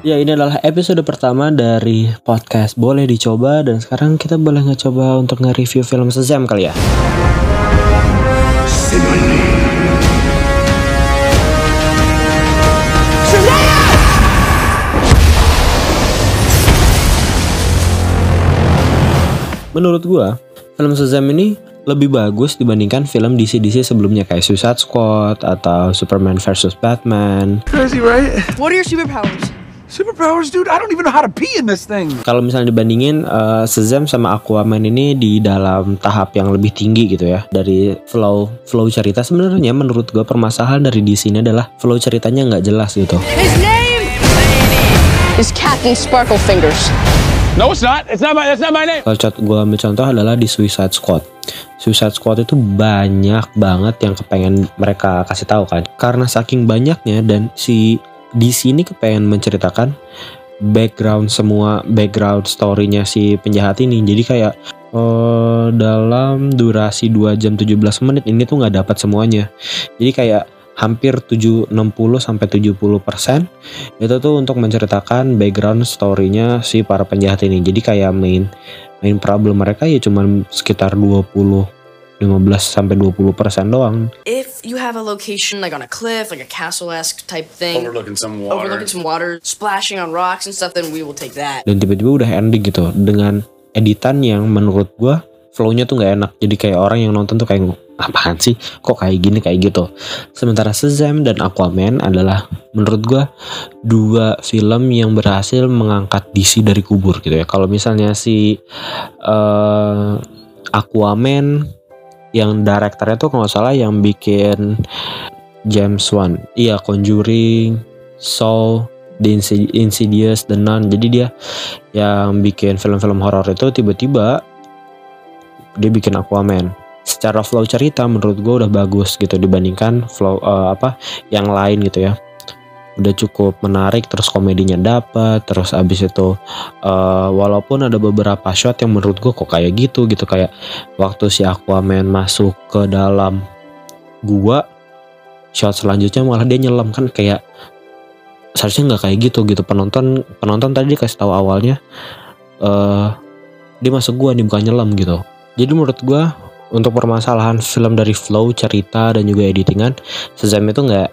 Ya ini adalah episode pertama dari podcast Boleh Dicoba Dan sekarang kita boleh ngecoba untuk nge-review film Shazam kali ya Menurut gua, film Shazam ini lebih bagus dibandingkan film DC-DC sebelumnya kayak Suicide Squad atau Superman vs Batman. Crazy, right? What are your superpowers? Superpowers, dude. I don't even know how to pee in this thing. Kalau misalnya dibandingin uh, Shazam sama Aquaman ini di dalam tahap yang lebih tinggi gitu ya dari flow flow cerita sebenarnya menurut gua permasalahan dari DC ini adalah flow ceritanya nggak jelas gitu. His name is Captain Sparkle Fingers. No, it's not. It's not my. That's not my name. Kalau contoh gue ambil contoh adalah di Suicide Squad. Suicide Squad itu banyak banget yang kepengen mereka kasih tahu kan. Karena saking banyaknya dan si di sini kepengen menceritakan background semua background story-nya si penjahat ini. Jadi kayak eh, dalam durasi 2 jam 17 menit ini tuh nggak dapat semuanya. Jadi kayak hampir 7 60 sampai 70 persen itu tuh untuk menceritakan background story-nya si para penjahat ini. Jadi kayak main main problem mereka ya cuman sekitar 20 15 sampai 20 persen doang. If you have a location like on a cliff, like a castle-esque type thing, Overlooking some water. overlooking some water, splashing on rocks and stuff, then we will take that. Dan tiba-tiba udah ending gitu dengan editan yang menurut gua flow-nya tuh nggak enak. Jadi kayak orang yang nonton tuh kayak apaan sih? Kok kayak gini kayak gitu. Sementara Shazam dan Aquaman adalah menurut gua dua film yang berhasil mengangkat DC dari kubur gitu ya. Kalau misalnya si eh, Aquaman yang direkturnya tuh kalau salah yang bikin James Wan, iya Conjuring, Saw, The Insid- Insidious, The Nun. Jadi dia yang bikin film-film horor itu tiba-tiba dia bikin Aquaman. Secara flow cerita menurut gue udah bagus gitu dibandingkan flow eh, apa yang lain gitu ya. Udah cukup menarik terus komedinya dapat terus abis itu eh, walaupun ada beberapa shot yang menurut gue kok kayak gitu gitu. Kayak waktu si Aquaman masuk ke dalam gua shot selanjutnya malah dia nyelam kan kayak seharusnya nggak kayak gitu gitu. Penonton penonton tadi kasih tahu awalnya eh dia masuk gua nih bukan nyelam gitu. Jadi menurut gua untuk permasalahan film dari flow cerita dan juga editingan Shazam itu nggak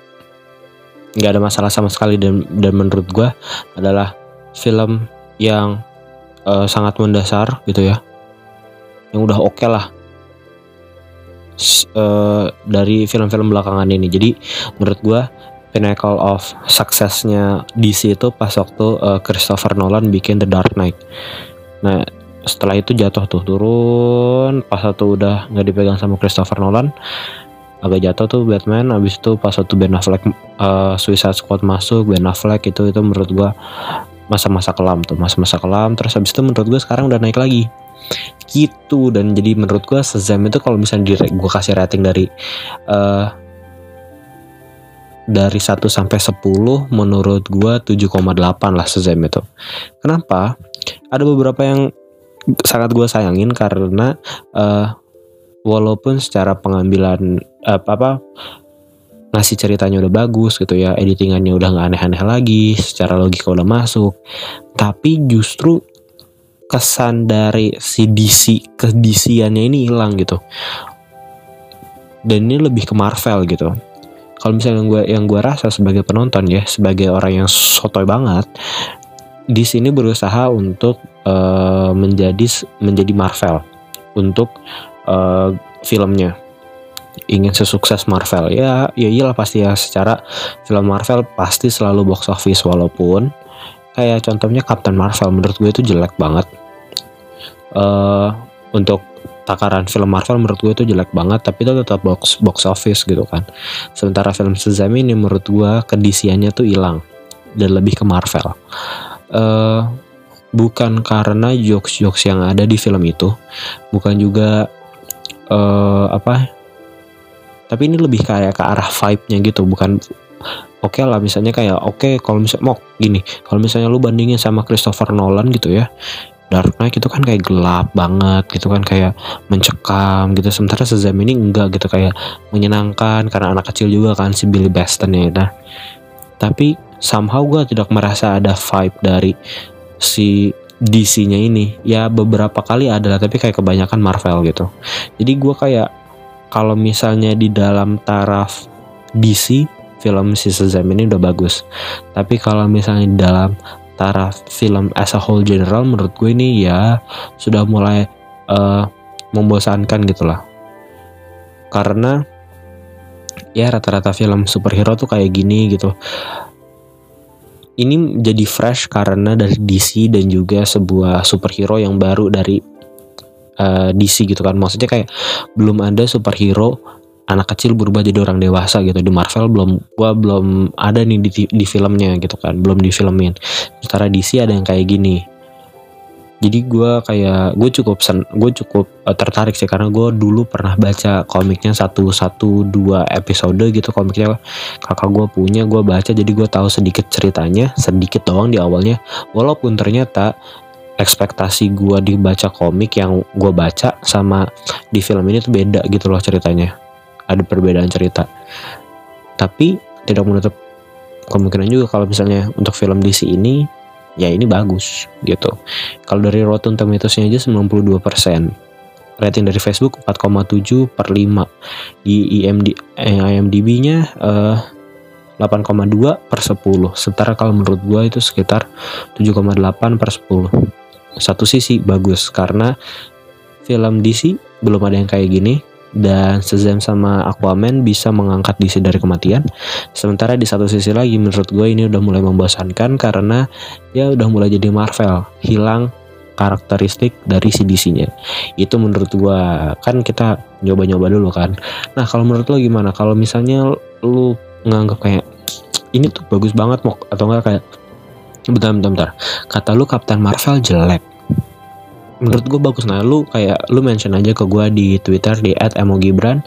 nggak ada masalah sama sekali dan dan menurut gua adalah film yang eh, sangat mendasar gitu ya. Yang udah oke lah. S- eh, dari film-film belakangan ini. Jadi menurut gua pinnacle of suksesnya DC itu pas waktu eh, Christopher Nolan bikin The Dark Knight. Nah setelah itu jatuh tuh turun. Pas satu udah nggak dipegang sama Christopher Nolan agak jatuh tuh Batman abis itu pas satu Ben Affleck eh, Suicide Squad masuk Ben Affleck itu itu menurut gua masa-masa kelam tuh masa-masa kelam terus abis itu menurut gua sekarang udah naik lagi gitu dan jadi menurut gua Shazam itu kalau misalnya di gua kasih rating dari eh dari 1 sampai 10 menurut gua 7,8 lah Shazam itu. Kenapa? Ada beberapa yang sangat gua sayangin karena eh walaupun secara pengambilan apa apa ngasih ceritanya udah bagus gitu ya, editingannya udah nggak aneh-aneh lagi, secara logika udah masuk. Tapi justru kesan dari si DC ke DC-annya ini hilang gitu. Dan ini lebih ke Marvel gitu kalau misalnya yang gue yang gue rasa sebagai penonton ya sebagai orang yang sotoy banget di sini berusaha untuk eh, menjadi menjadi Marvel untuk eh, filmnya. Ingin sesukses Marvel. Ya ya iyalah pasti ya. Secara film Marvel pasti selalu box office walaupun kayak contohnya Captain Marvel menurut gue itu jelek banget. Eh untuk takaran film Marvel menurut gue itu jelek banget tapi itu tetap box box office gitu kan. Sementara film Shazam ini menurut gue kedisiannya tuh hilang dan lebih ke Marvel. Eh bukan karena jokes-jokes yang ada di film itu bukan juga eh apa? Tapi ini lebih kayak ke arah vibe-nya gitu bukan oke lah misalnya kayak oke kalau misalnya mau gini kalau misalnya lu bandingin sama Christopher Nolan gitu ya Dark Knight itu kan kayak gelap banget gitu kan kayak mencekam gitu. Sementara Shazam ini enggak gitu kayak menyenangkan karena anak kecil juga kan si Billy Batson ya. Nah tapi somehow gue tidak merasa ada vibe dari si DC-nya ini ya beberapa kali adalah tapi kayak kebanyakan Marvel gitu. Jadi gue kayak kalau misalnya di dalam taraf DC film si Shazam ini udah bagus. Tapi kalau misalnya di dalam taraf film as a whole general menurut gue ini ya sudah mulai uh, membosankan gitu lah. Karena ya rata-rata film superhero tuh kayak gini gitu ini jadi fresh karena dari DC dan juga sebuah superhero yang baru dari uh, DC gitu kan. Maksudnya kayak belum ada superhero anak kecil berubah jadi orang dewasa gitu. Di Marvel belum gua belum ada nih di, di filmnya gitu kan. Belum difilmin. Sementara DC ada yang kayak gini jadi gue kayak gue cukup sen gue cukup uh, tertarik sih karena gue dulu pernah baca komiknya satu satu dua episode gitu komiknya. Kakak gue punya gue baca jadi gue tahu sedikit ceritanya sedikit doang di awalnya. Walaupun ternyata ekspektasi gue dibaca komik yang gue baca sama di film ini tuh beda gitu loh ceritanya. Ada perbedaan cerita. Tapi tidak menutup kemungkinan juga kalau misalnya untuk film DC ini ya ini bagus gitu. Kalau dari Rotten Tomatoes-nya aja 92%. Rating dari Facebook 4,7 per 5. Di IMD, eh, IMDb-nya eh, 8,2 per 10. Setara kalau menurut gua itu sekitar 7,8 per 10. Satu sisi bagus karena film DC belum ada yang kayak gini dan Shazam sama Aquaman bisa mengangkat DC dari kematian. Sementara di satu sisi lagi menurut gue ini udah mulai membosankan karena ya udah mulai jadi Marvel, hilang karakteristik dari si DC-nya. Itu menurut gue kan kita nyoba-nyoba dulu kan. Nah kalau menurut lo gimana? Kalau misalnya lu nganggap kayak ini tuh bagus banget mok atau enggak kayak bentar bentar bentar kata lu Captain Marvel jelek menurut gue bagus. Nah lu kayak lu mention aja ke gue di twitter di @emogibran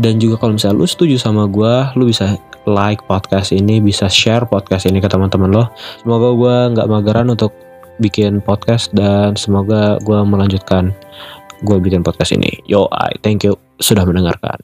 dan juga kalau misalnya lu setuju sama gue lu bisa like podcast ini bisa share podcast ini ke teman-teman lo. Semoga gue nggak mageran untuk bikin podcast dan semoga gue melanjutkan gue bikin podcast ini. Yo I thank you sudah mendengarkan